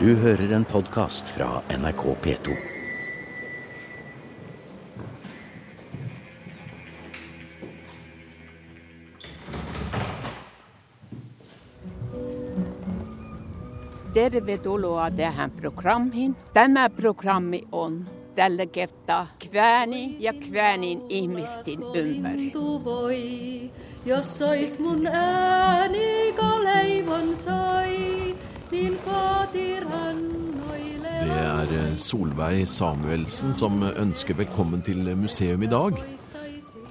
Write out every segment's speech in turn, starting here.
Du hører en podkast fra NRK P2. Dere vet at det er en program her. programmiin. er programmi on tällä kertaa Kvääni ja Kväänin ihmisten ympäri. voi, jos sois mun ääni kaleivon leivon sois. Det er eh, Solveig Samuelsen som ønsker velkommen til museum i dag.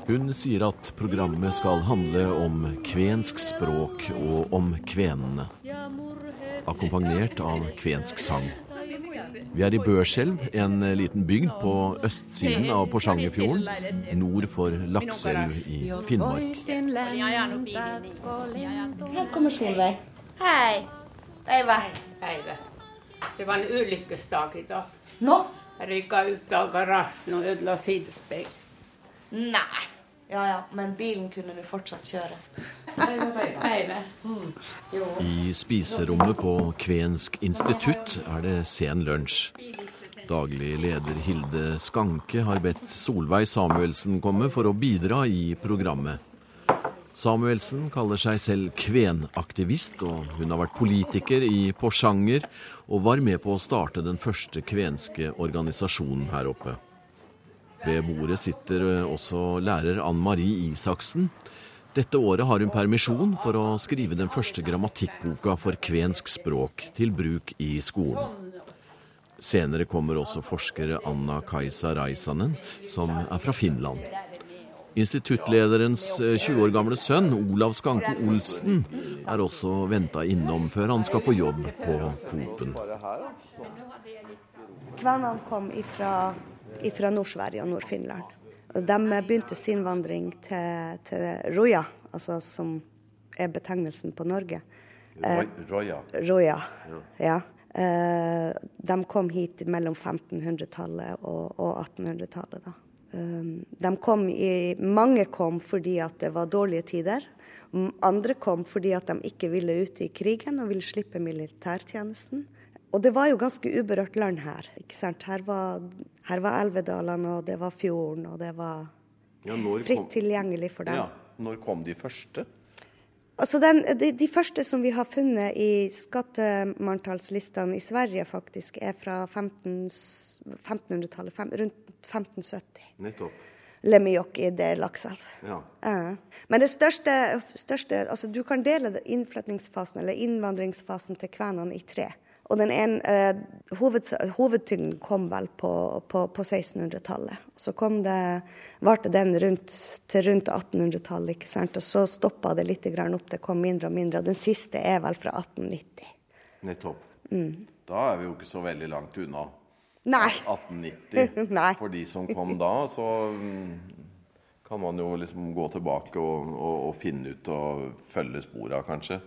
Hun sier at programmet skal handle om kvensk språk og om kvenene. Akkompagnert av kvensk sang. Vi er i Børselv, en liten bygd på østsiden av Porsangerfjorden, nord for Lakselv i Finnmark. Her kommer Solveig. Hei. Päivä. Päivä. Det var en ulykkesdag i dag. Nå? Jeg rykka ut av garasjen og ødela sidespegel. Nei. Ja ja, men bilen kunne du fortsatt kjøre. I spiserommet på Kvensk institutt er det sen lunsj. Daglig leder Hilde Skanke har bedt Solveig Samuelsen komme for å bidra i programmet. Samuelsen kaller seg selv kvenaktivist, og hun har vært politiker i Porsanger og var med på å starte den første kvenske organisasjonen her oppe. Ved bordet sitter også lærer Ann Marie Isaksen. Dette året har hun permisjon for å skrive den første grammatikkboka for kvensk språk til bruk i skolen. Senere kommer også forskere Anna Kajsa Raisanen, som er fra Finland. Instituttlederens 20 år gamle sønn, Olav Skanke Olsen, er også venta innom før han skal på jobb på Coop-en. Kvenene kom ifra, ifra Nord-Sverige og Nord-Finland. De begynte sin vandring til, til Roja, altså som er betegnelsen på Norge. Roja. Roja, ja. Eh, De kom hit mellom 1500-tallet og, og 1800-tallet. da. De kom i, mange kom fordi at det var dårlige tider. Andre kom fordi at de ikke ville ut i krigen og ville slippe militærtjenesten. Og det var jo ganske uberørt land her. ikke sant? Her var, her var elvedalene, og det var fjorden, og det var Ja, fritt kom- tilgjengelig for dem. Ja, når kom de første? Altså den, de, de første som vi har funnet i skattemanntalslistene i Sverige, faktisk, er fra 15 1500-tallet, rundt 1570. Nettopp. Lemmijoki, det er Lakselv. Ja. Ja. Men det største, største altså Du kan dele innflytningsfasen eller innvandringsfasen til kvenene i tre. Og den en, eh, hoved, Hovedtyngden kom vel på, på, på 1600-tallet. Så kom det, varte den rundt, til rundt 1800-tallet, ikke sant? og så stoppa det litt grann opp. Det kom mindre og mindre. og Den siste er vel fra 1890. Nettopp. Mm. Da er vi jo ikke så veldig langt unna. Nei. 1890. Nei. For de som kom da, så mm, kan man jo liksom gå tilbake og, og, og finne ut og følge spora, kanskje.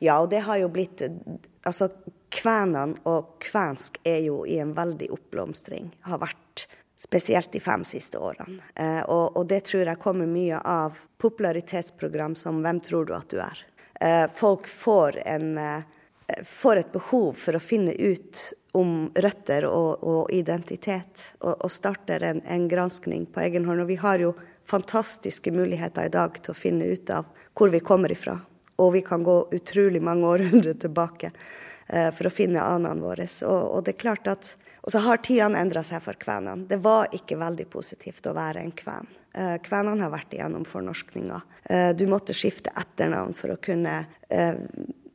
Ja, og det har jo blitt Altså, kvenene og kvensk er jo i en veldig oppblomstring. Har vært spesielt de fem siste årene. Eh, og, og det tror jeg kommer mye av popularitetsprogram som Hvem tror du at du er? Eh, folk får, en, eh, får et behov for å finne ut om røtter og, og identitet, og, og starter en, en granskning på egen hånd. Og vi har jo fantastiske muligheter i dag til å finne ut av hvor vi kommer ifra. Og vi kan gå utrolig mange århundrer tilbake eh, for å finne anene våre. Og, og det er klart at og så har tidene endra seg for kvenene. Det var ikke veldig positivt å være en kven. Eh, kvenene har vært igjennom fornorskninga. Eh, du måtte skifte etternavn for å kunne eh,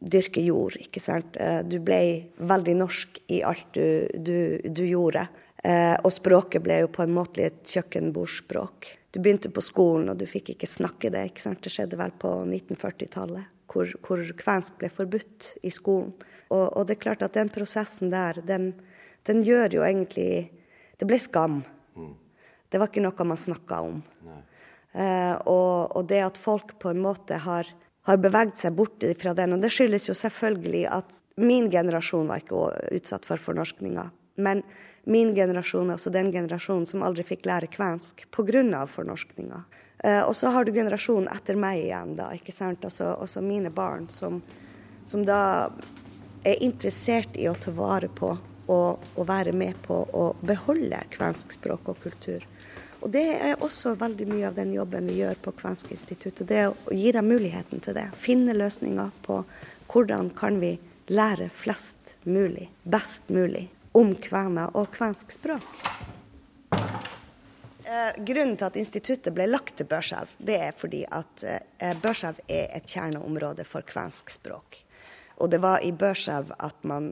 dyrke jord, ikke sant. Eh, du ble veldig norsk i alt du, du, du gjorde. Eh, og språket ble jo på en måte et kjøkkenbordspråk. Du begynte på skolen, og du fikk ikke snakke det. ikke sant? Det skjedde vel på 1940-tallet, hvor, hvor kvensk ble forbudt i skolen. Og, og det er klart at den prosessen der, den, den gjør jo egentlig Det ble skam. Det var ikke noe man snakka om. Eh, og, og det at folk på en måte har, har beveget seg bort fra den. Og det skyldes jo selvfølgelig at min generasjon var ikke utsatt for fornorskninga. Men min generasjon, altså den generasjonen som aldri fikk lære kvensk pga. fornorskninga. Eh, og så har du generasjonen etter meg igjen, da. ikke sant? Altså, også mine barn som, som da er interessert i å ta vare på og, og være med på å beholde kvensk språk og kultur. Og Det er også veldig mye av den jobben vi gjør på Kvensk institutt. og Det er å gi dem muligheten til det. Finne løsninger på hvordan kan vi lære flest mulig, best mulig, om kvener og kvensk språk. Eh, grunnen til at instituttet ble lagt til Børselv, det er fordi at eh, Børselv er et kjerneområde for kvensk språk. Og det var i Børselv at man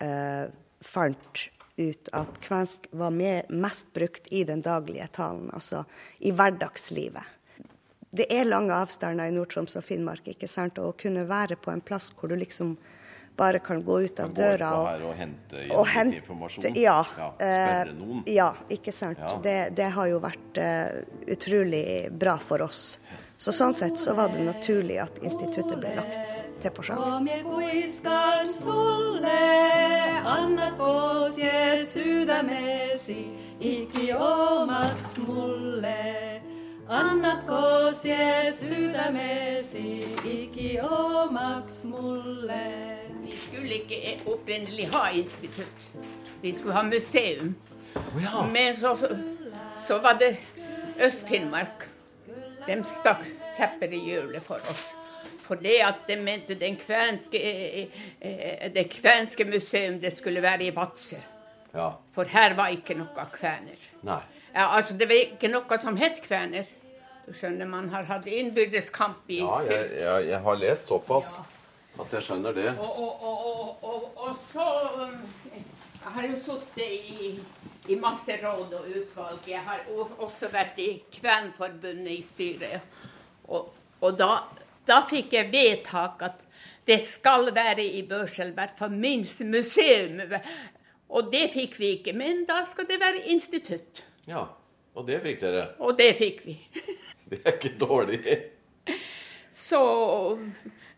eh, fant ut at kvensk var med, mest brukt i den daglige talen, altså i hverdagslivet. Det er lange avstander i Nord-Troms og Finnmark, ikke sant? Og å kunne være på en plass hvor du liksom bare kan gå ut av døra og, og hente og hente- informasjon. Ja, Ja, eh, spørre noen. Ja, ikke sant. Ja. Det, det har jo vært uh, utrolig bra for oss. Så sånn sett så var det naturlig at instituttet ble lagt til Porsanger. Sjang. annat koos sydämesi, iki omaks mulle. Vi skulle ikke opprinnelig ha institutt. Vi skulle ha museum. Men så, så, så var det Øst-Finnmark. De stakk tepper i hjulet for oss. For det at de mente den kvenske, eh, eh, det kvenske museum det skulle være i Vadsø. Ja. For her var ikke noe kvener. Nei. Ja, altså Det var ikke noe som het kvener. Du skjønner, Man har hatt innbyrdes kamp i Ja, jeg, jeg, jeg har lest såpass at jeg skjønner det. Og, og, og, og, og, og så um, Jeg har jo sittet i, i masse råd og utvalg. Jeg har også vært i Kvenforbundet i styret. Og, og da, da fikk jeg vedtak at det skal være i Børsel, i hvert fall minst museum. Og det fikk vi ikke. Men da skal det være institutt. Ja, og det fikk dere. Og det fikk vi. Det er ikke dårlig. Så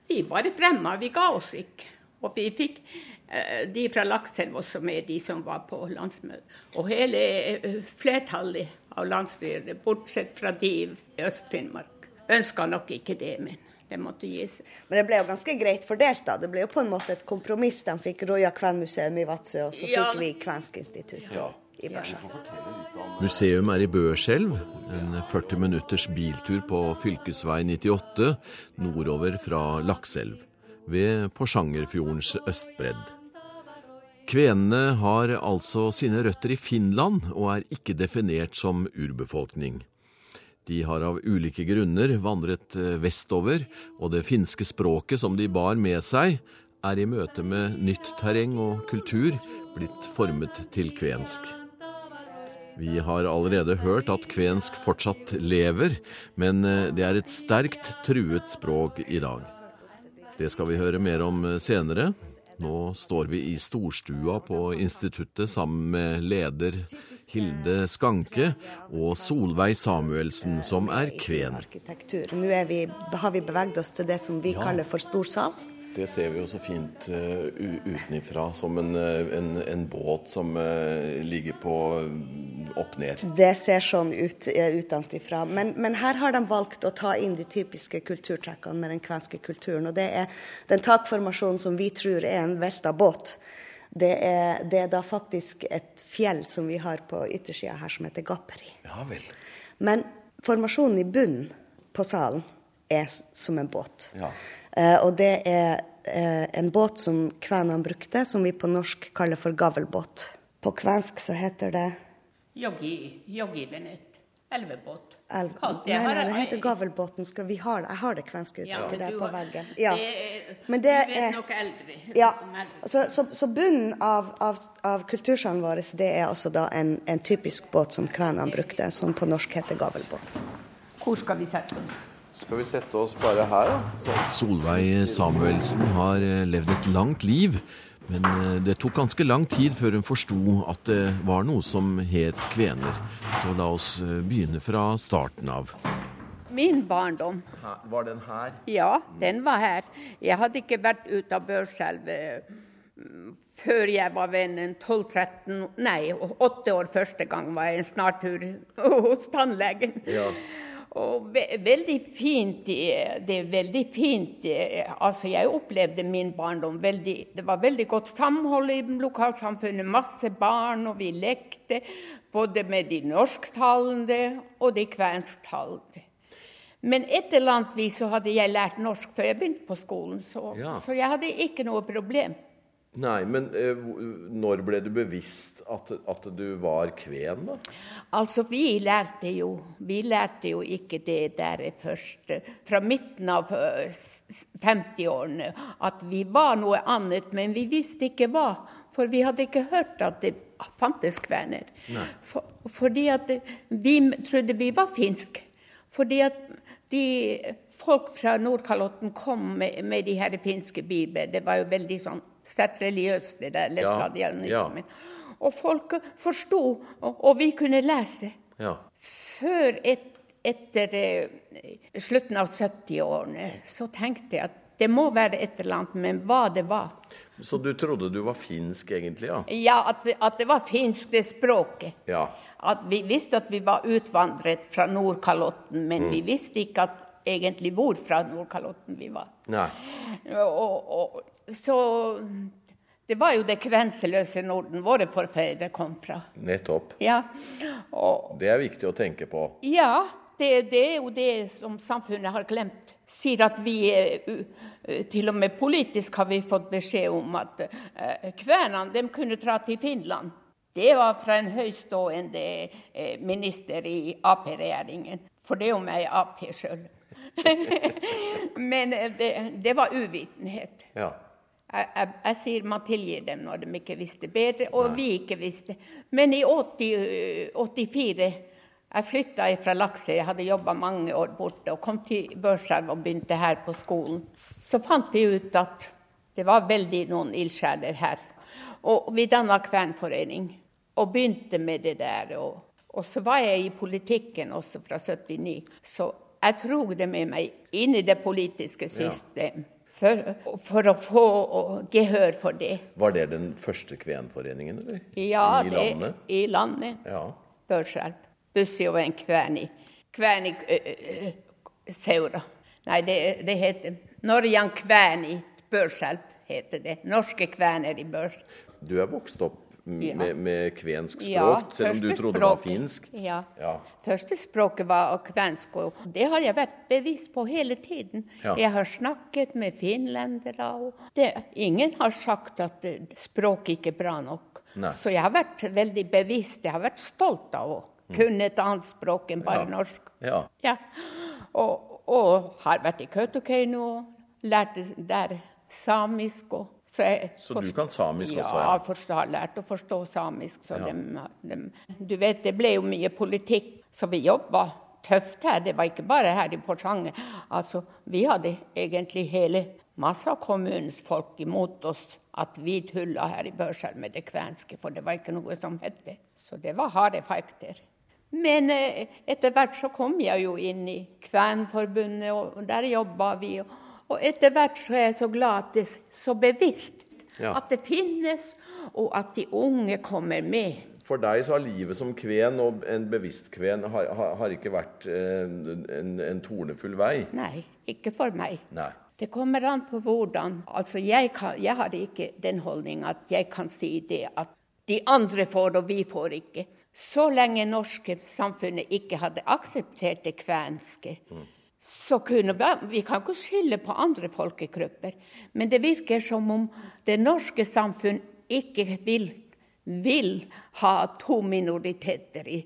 vi bare fremma, vi ga oss ikke. Og vi fikk de fra Lakselv også med, de som var på landsmøtet. Og hele eh, flertallet av landsstyret, bortsett fra de i Øst-Finnmark, ønska nok ikke det, men det måtte gi seg. Men det ble jo ganske greit fordelt, da. Det ble jo på en måte et kompromiss. De fikk Roja Kvenmuseum i Vadsø, og så Ja. fikk vi Kvensk institutt i Børselv. Museum er i Børselv, en 40 minutters biltur på fylkesvei 98 nordover fra Lakselv, ved Porsangerfjordens østbredd. Kvenene har altså sine røtter i Finland og er ikke definert som urbefolkning. De har av ulike grunner vandret eh, vestover, og det finske språket som de bar med seg, er i møte med nytt terreng og kultur blitt formet til kvensk. Vi har allerede hørt at kvensk fortsatt lever, men eh, det er et sterkt truet språk i dag. Det skal vi høre mer om eh, senere. Nå står vi i storstua på instituttet sammen med leder Hilde Skanke og Solveig Samuelsen, som er kven. Nå er vi, har vi beveget oss til det som vi kaller for storsal. Det ser vi jo så fint uh, utenifra, som en, eh, en, en båt som eh, ligger på uh, opp ned. Det ser sånn ut eh, utenfra. Men, men her har de valgt å ta inn de typiske kulturtrekkene med den kvenske kulturen. Og det er den takformasjonen som vi tror er en velta båt. Det er, det er da faktisk et fjell som vi har på yttersida her, som heter Gapperi. Ja vel. Men formasjonen i bunnen på salen er som en båt. Ja. Eh, og det er eh, en båt som kvenene brukte, som vi på norsk kaller for gavelbåt. På kvensk så heter det Joggi, joggivenet. Elvebåt. elv... Nei, nei, det heter gavelbåten. Skal vi ha det? Jeg har det kvenske Ja, uttrykket der på har- veggen. Ja. Det er- Men det du vet er noe eldre. Ja. Så, så, så bunnen av, av, av kultursalen vår, det er altså da en, en typisk båt som kvenene brukte, som på norsk heter gavelbåt. Hvor skal vi sette oss? Skal vi sette oss bare her, da? Solveig Samuelsen har eh, levd et langt liv, men eh, det tok ganske lang tid før hun forsto at det var noe som het kvener. Så la oss eh, begynne fra starten av. Min barndom, Var den her? ja, den var her. Jeg hadde ikke vært ute av Børselv før jeg var vennen 12-13 Nei, åtte år første gang var jeg en snartur hos tannlegen. Og ve veldig fint. Det er veldig fint. Altså, jeg opplevde min barndom veldig Det var veldig godt samhold i lokalsamfunnet. Masse barn, og vi lekte. Både med de norsktalende og de kvensktalende. Men et eller annet vis så hadde jeg lært norsk før jeg begynte på skolen, så, Ja. så jeg hadde ikke noe problem. Nei, men eh, når ble du bevisst at, at du var kven, da? Altså, vi lærte jo Vi lærte jo ikke det der først eh, fra midten av eh, s- s- 50-årene at vi var noe annet, men vi visste ikke hva. For vi hadde ikke hørt at det fantes kvener. For, fordi at eh, vi trodde vi var finsk. Fordi at de folk fra Nordkalotten kom med, med de her finske bibler. Det var jo veldig sånn sterkt religiøst, det der læstadianismen. Og folk forsto, og, og vi kunne lese. Ja. Før et, etter eh, slutten av 70-årene så tenkte jeg at det må være et eller annet, men hva det var Så du trodde du var finsk, egentlig? Ja. Ja, at, vi, at det var finsk, det språket. ja. At vi visste at vi var utvandret fra Nordkalotten, men vi visste ikke at egentlig hvor fra Nordkalotten vi var. Og, og, så det var jo det grenseløse Norden våre forfedre kom fra. Nettopp. Ja, og, Det er viktig å tenke på. ja det, det er jo det som samfunnet har glemt. Sier at vi er Til og med politisk har vi fått beskjed om at eh, kvenene de kunne dra til Finland. Det var fra en høystående eh, minister i Ap-regjeringen. For det er jo meg Ap sjøl. Men eh, det, det var uvitenhet. Ja. Jeg, jeg, jeg sier man tilgir dem når de ikke visste bedre, og vi ikke visste. Men i 80, 84 jeg flytta fra Lakse, jeg hadde jobba mange år borte, og kom til Børselv og begynte her på skolen. Så fant vi ut at det var veldig noen ildsjeler her. Og vi danna kvenforening og begynte med det der. Og, og så var jeg i politikken også fra 79, så jeg dro det med meg inn i det politiske system. For, for å få gehør for det. Var det den første kvenforeningen, eller? Ja, I det, landet? I landet. Ja. Børselv. Bussi og en kveni. Kveni øh, Seura. Nei, det, det heter Norjan Kveni Børselv, heter det. Norske kvener i Børselv. Du er vokst opp Ja. Med, med kvensk språk, selv om du trodde det var finsk? Ja. Ja. Første språket var kvensk, og det har jeg vært bevisst på hele tiden. Jeg har snakket med finlendere, og det, ingen har sagt at eh, språket ikke er bra nok. Nei. Så jeg har vært veldig bevisst, jeg har vært stolt av å kunne et annet språk enn bare Mm. Ja. norsk. Ja. Ja. Og, og har vært i Kautokeino og lært der samisk. Og, jeg Så du kan samisk ja, også, ja? forstå, har lært å forstå samisk. Så Ja. dem, dem, du vet, det ble jo mye politikk, så vi jobba tøft her. Det var ikke bare her i Porsanger. Altså, vi hadde egentlig hele masse av kommunens folk imot oss at vi tulla her i Børselv med det kvenske, for det var ikke noe som het det. Så det var harde fighter. Men eh, etter hvert så kom jeg jo inn i Kvenforbundet, og der jobba vi. Og, og etter hvert så er jeg så glad at det er så bevisst Ja. at det finnes, og at de unge kommer med. For deg så har livet som kven og en bevisst kven har, har, ikke vært eh, en, en tornefull vei? Nei, ikke for meg. Nei. Det kommer an på hvordan. Altså, jeg, kan, jeg har ikke den holdning at jeg kan si det at de andre får, og vi får ikke. Så lenge norske samfunnet ikke hadde akseptert det kvenske, så kunne vi, vi kan ikke skylde på andre folkegrupper. Men det virker som om det norske samfunn ikke vil, vil ha to minoriteter i,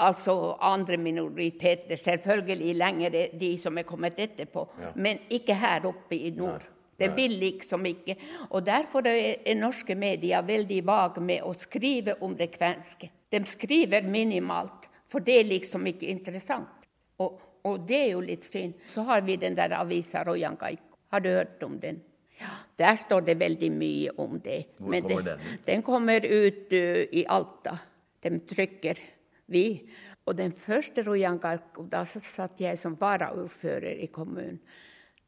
altså andre minoriteter, selvfølgelig lenger er de som er kommet etterpå, men ikke her oppe i nord. Det vil liksom ikke. Og derfor er, er norske medier veldig vage med å skrive om det kvenske. De skriver minimalt, for det er liksom ikke interessant. Og, og det er jo litt synd. Så har vi den der avisa Rojangaiko. Har du hørt om den? Ja, Der står det veldig mye om det. Hvor Men kommer den ut? Den kommer ut uh, i Alta. De trykker vi. Og den første Rojangaiko, da satt jeg som varaordfører i kommunen.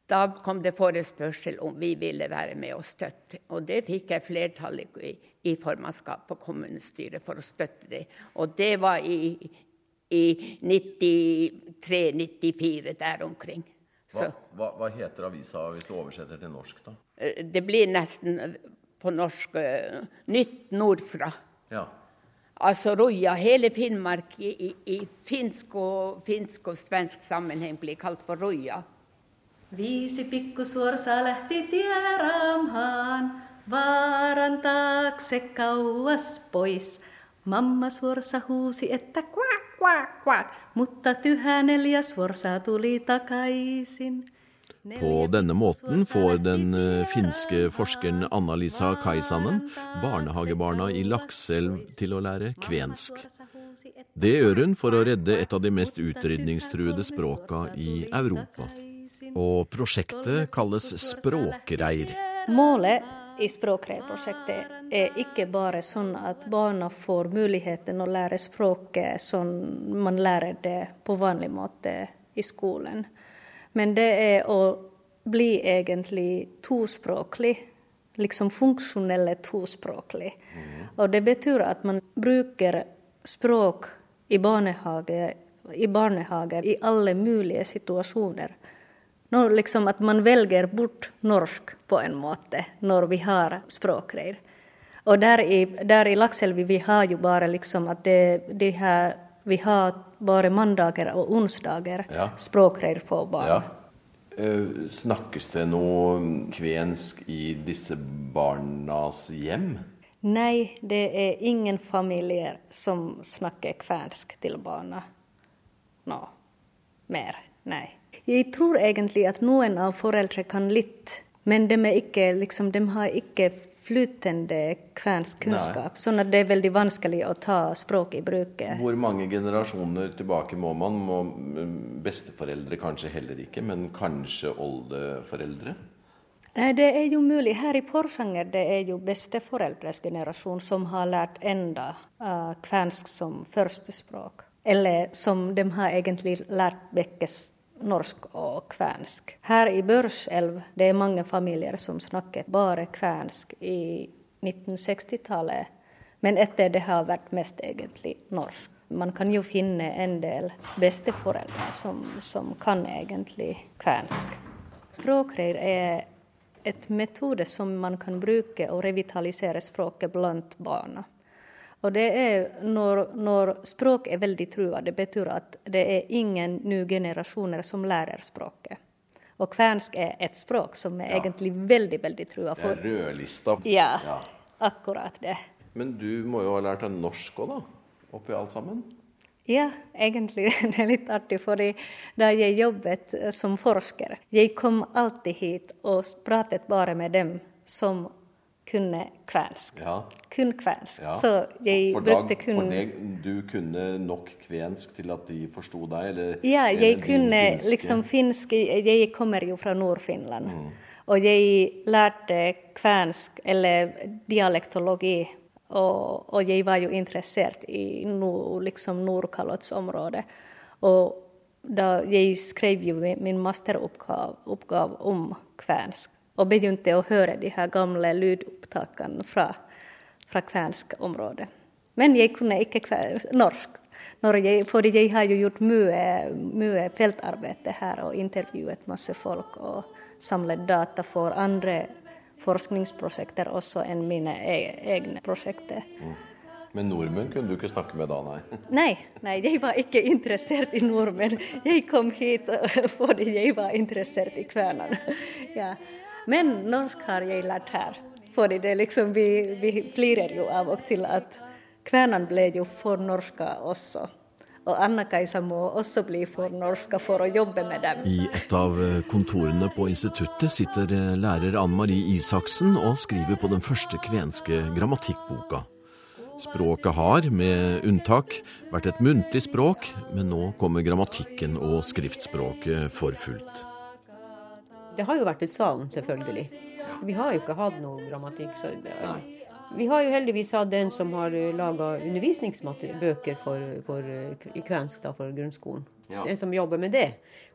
Da kom det forespørsel om vi ville være med og støtte. Og det fikk jeg flertall i, i formannskap på kommunestyret for å støtte det. Og det var i, i 93-94, der omkring. Hva, hva, hva heter avisa hvis du oversetter til norsk, da? Eh, det blir nesten på norsk eh, Nytt nordfra. Ja. Altså Ruja, hele Finnmark i, i, finsk, og, finsk og svensk sammenheng blir kalt for Ruja. Viisi pikkusuorsa lähti tieraamaan, vaaran taakse kauas pois. Mamma suorsa huusi, että kvak, kvak, quack. mutta tyhä neljä suorsaa tuli takaisin. På denne måten får den eh, finske forskeren Anna-Lisa Kaisanen barnehagebarna i Lakselv til å lære kvensk. Det gjør hun for å redde et av de mest utrydningstruede språka i Europa. Og prosjektet kalles Språkreir. Målet i språkreprosjektet er ikke bare sånn at barna får muligheten å lære språket som man lærer det på vanlig måte i skolen. Men det er å bli egentlig tospråklig. Liksom funksjonelle tospråklig. Og det betyr at man bruker språk i barnehage, i barnehager i alle mulige situasjoner. Nå liksom at man velger bort norsk på en måte når vi har språkreir. Og der i, der i Lakselvi vi har jo bare liksom at det, det her, vi har bare mandager og onsdager Ja. språkreir for barn. ja. Eh, snakkes det noe kvensk i disse barnas hjem? Nei, det er ingen familier som snakker kvensk til barna nå mer. Nei. Jeg tror egentlig at noen av foreldre kan litt, men de, ikke, liksom, de har ikke flytende kvensk kunnskap. Sånn at det er veldig vanskelig å ta språk i bruk. Hvor mange generasjoner tilbake må man? Må mm, besteforeldre kanskje heller ikke, men kanskje oldeforeldre? Nei, det er jo mulig. Her i Porsanger det er jo besteforeldres generasjon som har lært enda uh, kvensk som førstespråk. Eller som de har egentlig lært begge norsk og kvensk. Her i Børselv det er mange familier som snakket bare kvensk i 1960-tallet. Men etter det har vært mest egentlig norsk. Man kan jo finne en del besteforeldre som, som kan egentlig kvensk. Språkreir er et metode som man kan bruke og revitalisere språket blant barna. Og det er når, når språk er veldig trua, det betyr at det er ingen nye generasjoner som lærer språket. Og kvensk er et språk som er egentlig veldig, veldig trua. Det er rødlista. ja, Ja. akkurat det. Men du må jo ha lært deg norsk òg, da? Oppi alt sammen? Ja, egentlig. Det er litt artig, fordi da jeg jobbet eh, som forsker, jeg kom alltid hit og pratet bare med dem som kunne kvensk. Ja. Kun kvensk. ja. Så jeg for brukte dag, kun For deg, du kunne nok kvensk til at de forsto deg, eller? Ja, jeg eller kunne finske? liksom finsk Jeg kommer jo fra Nord-Finland. Mm. Og jeg lærte kvensk, eller dialektologi. Og, og jeg var jo interessert i no, liksom Nordkalottsområdet. Og da jeg skrev jo min min masteroppgave om kvensk. Og begynte å høre de her gamle lydopptakene fra, fra kvensk område. Men jeg kunne ikke kve- norsk. Når jeg, fordi jeg har jo gjort mye, mye feltarbeid her og intervjuet masse folk og samlet data for andre forskningsprosjekter også enn mine e- egne prosjekter. Men nordmenn kunne du ikke snakke med da, nei? Nei, nei, jeg var ikke interessert i nordmenn. Jeg kom hit fordi jeg var interessert i kvenene. Ja. Men norsk har jeg lært her. Fordi det liksom, vi, vi flirer jo av og til at kvenene ble jo fornorska også. Og Anna-Kajsa må også bli fornorska for å jobbe med dem. I et av eh, kontorene på instituttet sitter eh, lærer Ann Marie Isaksen og skriver på den første kvenske grammatikkboka. Språket har, med unntak, vært et muntlig språk, men nå kommer grammatikken og skriftspråket for fullt. Det har jo vært et savn, selvfølgelig. Vi har jo ikke hatt noe grammatikk. Så vi har jo heldigvis hatt en som har laga undervisningsbøker for, for, eh, i kvensk da, for grunnskolen. Ja. En som jobber med det.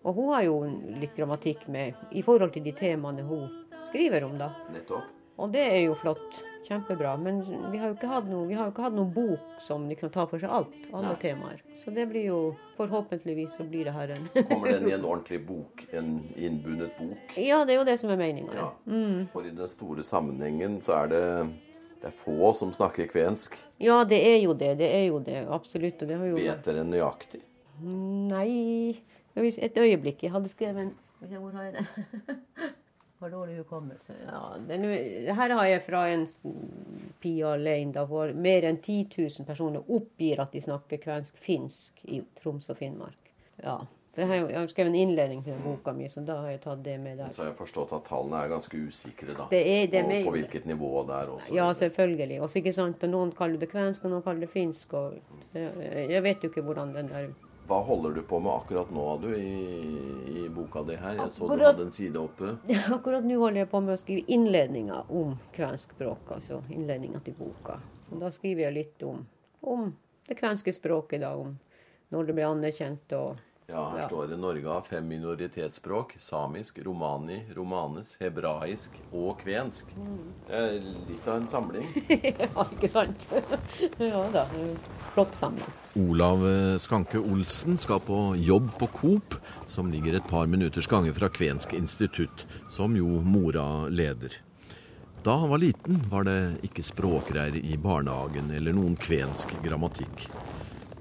Og hun har jo litt grammatikk med i forhold til de temaene hun skriver om, da. Nettopp. Og det er jo flott. Kjempebra. Men vi har jo ikke hatt noen, vi har jo ikke hatt noen bok som liksom tar for seg alt. Alle Nei. temaer. Så det blir jo Forhåpentligvis så blir det her en Kommer den i en ordentlig bok? En innbundet bok? Ja, det er jo det som er meninga. Ja. Mm. For i den store sammenhengen så er det, det er få som snakker kvensk. Ja, det er jo det. Det er jo det. Absolutt. Og det har jo Vet dere nøyaktig? Nei Et øyeblikk. Jeg hadde skrevet en Hvor har jeg det? Har dårlig hukommelse. Ja, den, her har jeg fra en Pia Lein, da, hvor mer enn 10 000 personer oppgir at de snakker kvensk-finsk i Troms og Finnmark. Ja. Det har jeg, jeg har skrevet en innledning til den boka mi, så da har jeg tatt det med der. Så har jeg forstått at tallene er ganske usikre, da. Det er- det med og mer- på hvilket nivå det er også. Ja, selvfølgelig. Også, ikke sant? Og noen kaller det kvensk, og noen kaller det finsk. Og, jeg vet jo ikke hvordan den der Hva holder du på med akkurat nå, du, i, i boka di her? Jeg så du Akkurat- hadde en side oppe. Akkurat nå holder jeg på med å skrive innledninga om kvensk språk, altså innledninga til boka. Og da skriver jeg litt om, om det kvenske språket, da, om når det ble anerkjent og Ja, her Ja. står det Norge har fem minoritetsspråk. Samisk, romani, romanes, hebraisk og kvensk. Det er litt av en samling. Ja, ikke sant? ja da. Flott samling. Olav Skanke Olsen skal på jobb på Coop, som ligger et par minutters gange fra Kvensk institutt, som jo mora leder. Da han var liten, var det ikke språkreir i barnehagen eller noen kvensk grammatikk.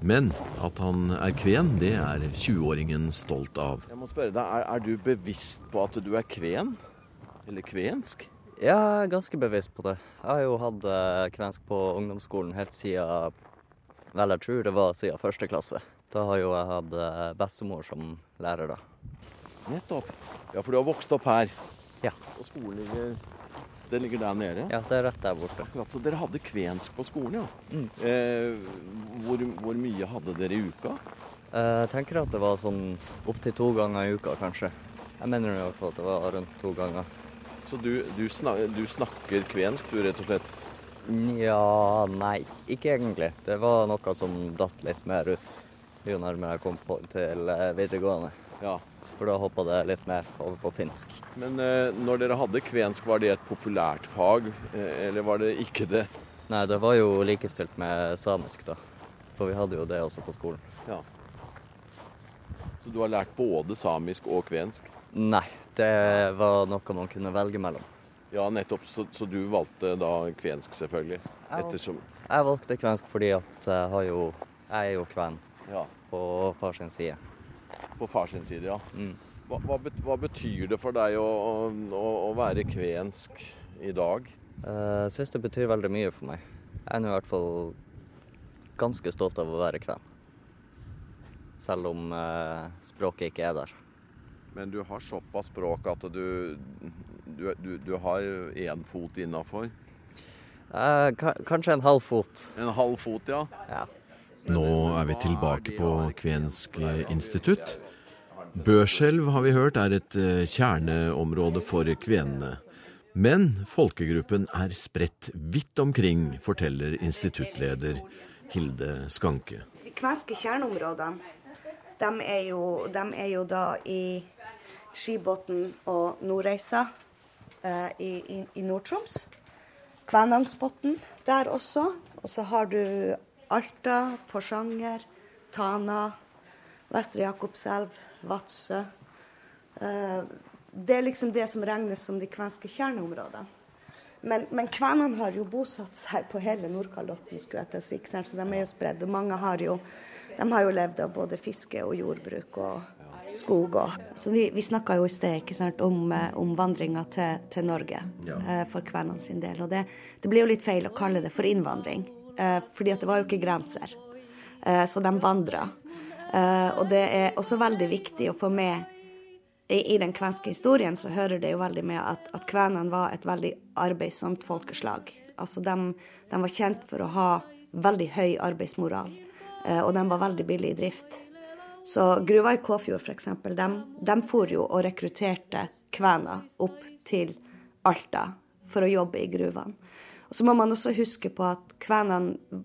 Men at han er kven, det er 20-åringen stolt av. Jeg må spørre deg, er, er du bevisst på at du er kven? Eller kvensk? Jeg er ganske bevisst på det. Jeg har jo hatt eh, kvensk på ungdomsskolen helt siden Vel, jeg tror det var siden første klasse. Da har jo jeg hatt eh, bestemor som lærer, da. Nettopp. Ja, for du har vokst opp her. Ja. Og skolen ligger Det ligger der nede? Ja, det er rett der borte. Akkurat, Så dere hadde kvensk på skolen, ja. Mm. Eh, hvor, hvor mye hadde dere i uka? Eh, Jeg tenker at det var sånn opptil to ganger i uka, kanskje. Jeg mener i hvert fall at det var rundt to ganger. Så du, du, snak, du snakker kvensk, du, rett og slett? Nja, nei, ikke egentlig. Det var noe som datt litt mer ut jo nærmere jeg kom på, til eh, videregående. Ja. For da hoppa det litt mer over på finsk. Men eh, når dere hadde kvensk, var det et populært fag, eh, eller var det ikke det? Nei, det var jo likestilt med samisk, da. For vi hadde jo det også på skolen. Ja. Så du har lært både samisk og kvensk? Nei, det var noe man kunne velge mellom. Ja, nettopp. Så, så du valgte da kvensk, selvfølgelig? Ja. Ettersom Jeg valgte kvensk fordi at jeg har jo Jeg er jo kven Ja. på fars side. På far sin side, ja. Mm. Hva, hva, hva betyr det for deg å, å, å være kvensk i dag? Eh, Jeg syns det betyr veldig mye for meg. Jeg er i hvert fall ganske stolt av å være kven. Selv om eh, språket ikke er der. Men du har såpass språk at du, du, du, du har én fot innafor. Eh, kanskje en halv fot. En halv fot, ja. Ja. Nå er vi tilbake på Kvensk institutt. Børselv har vi hørt er et eh, kjerneområde for kvenene. Men folkegruppen er spredt vidt omkring, forteller instituttleder Hilde Skanke. De kvenske kjerneområdene, de er jo, de er jo da i Skibotn og Nordreisa eh, i, i, i Nord-Troms. Kvænangsbotn der også. Og så har du Alta, Porsanger, Tana, Vestre Jakobselv, Vadsø. Eh, det er liksom det som regnes som de kvenske kjerneområdene. Men, men kvenene har jo bosatt seg på hele Nordkalotten, skulle jeg til si, så de er jo spredd. Og mange har jo, de har jo levd av både fiske og jordbruk og skog. Og. Så vi, vi snakka jo i sted ikke sant, om, eh, om vandringa til, til Norge eh, for kvenene sin del. Og det, det blir jo litt feil å kalle det for innvandring, eh, fordi det var jo ikke grenser. Eh, så de vandra. Eh, og det er også veldig viktig å få med i, I den kvenske historien så hører det jo veldig med at, at kvenene var et veldig arbeidsomt folkeslag. Altså de, de var kjent for å ha veldig høy arbeidsmoral, eh, og de var veldig billig i drift. Så gruva i Kåfjord f.eks., de, de for jo og rekrutterte kvener opp til Alta for å jobbe i gruvene. Og så må man også huske på at kvenene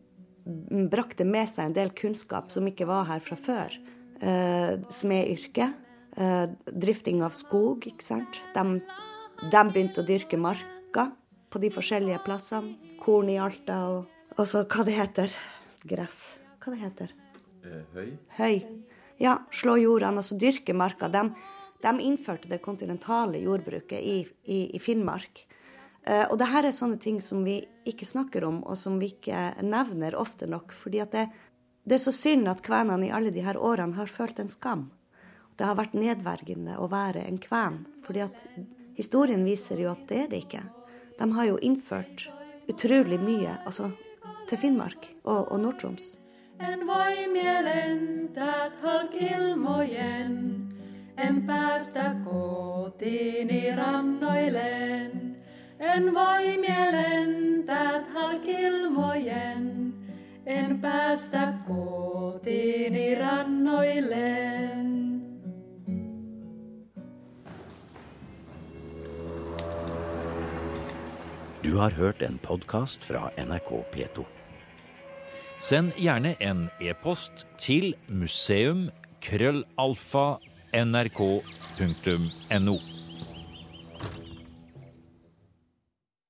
brakte med seg en del kunnskap som ikke var her fra før. Eh, Smedyrket, eh, drifting av skog, ikke sant. De, de begynte å dyrke marka. på de forskjellige plassene. Korn i Alta og, og så hva det heter. Gress. Hva det heter? Eh, høy? Høy. Ja, slå jordene, altså dyrke marka. De, de innførte det kontinentale jordbruket i, i, i Finnmark. Uh, og det her er sånne ting som vi ikke snakker om, og som vi ikke nevner ofte nok. fordi at det, det er så synd at kvenene i alle de her årene har følt en skam. Det har vært nedverdigende å være en kven. fordi at historien viser jo at det er det ikke. De har jo innført utrolig mye altså, til Finnmark og, og Nord-Troms. En voimielen tät halkilmojen, en päästä kotiini rannoilleen. En voimielen tät halkilmojen, en päästä kotiini rannoilleen. Du har hørt en podkast fra NRK P2. Send gjerne en e-post til museum krøllalfa nrk.no.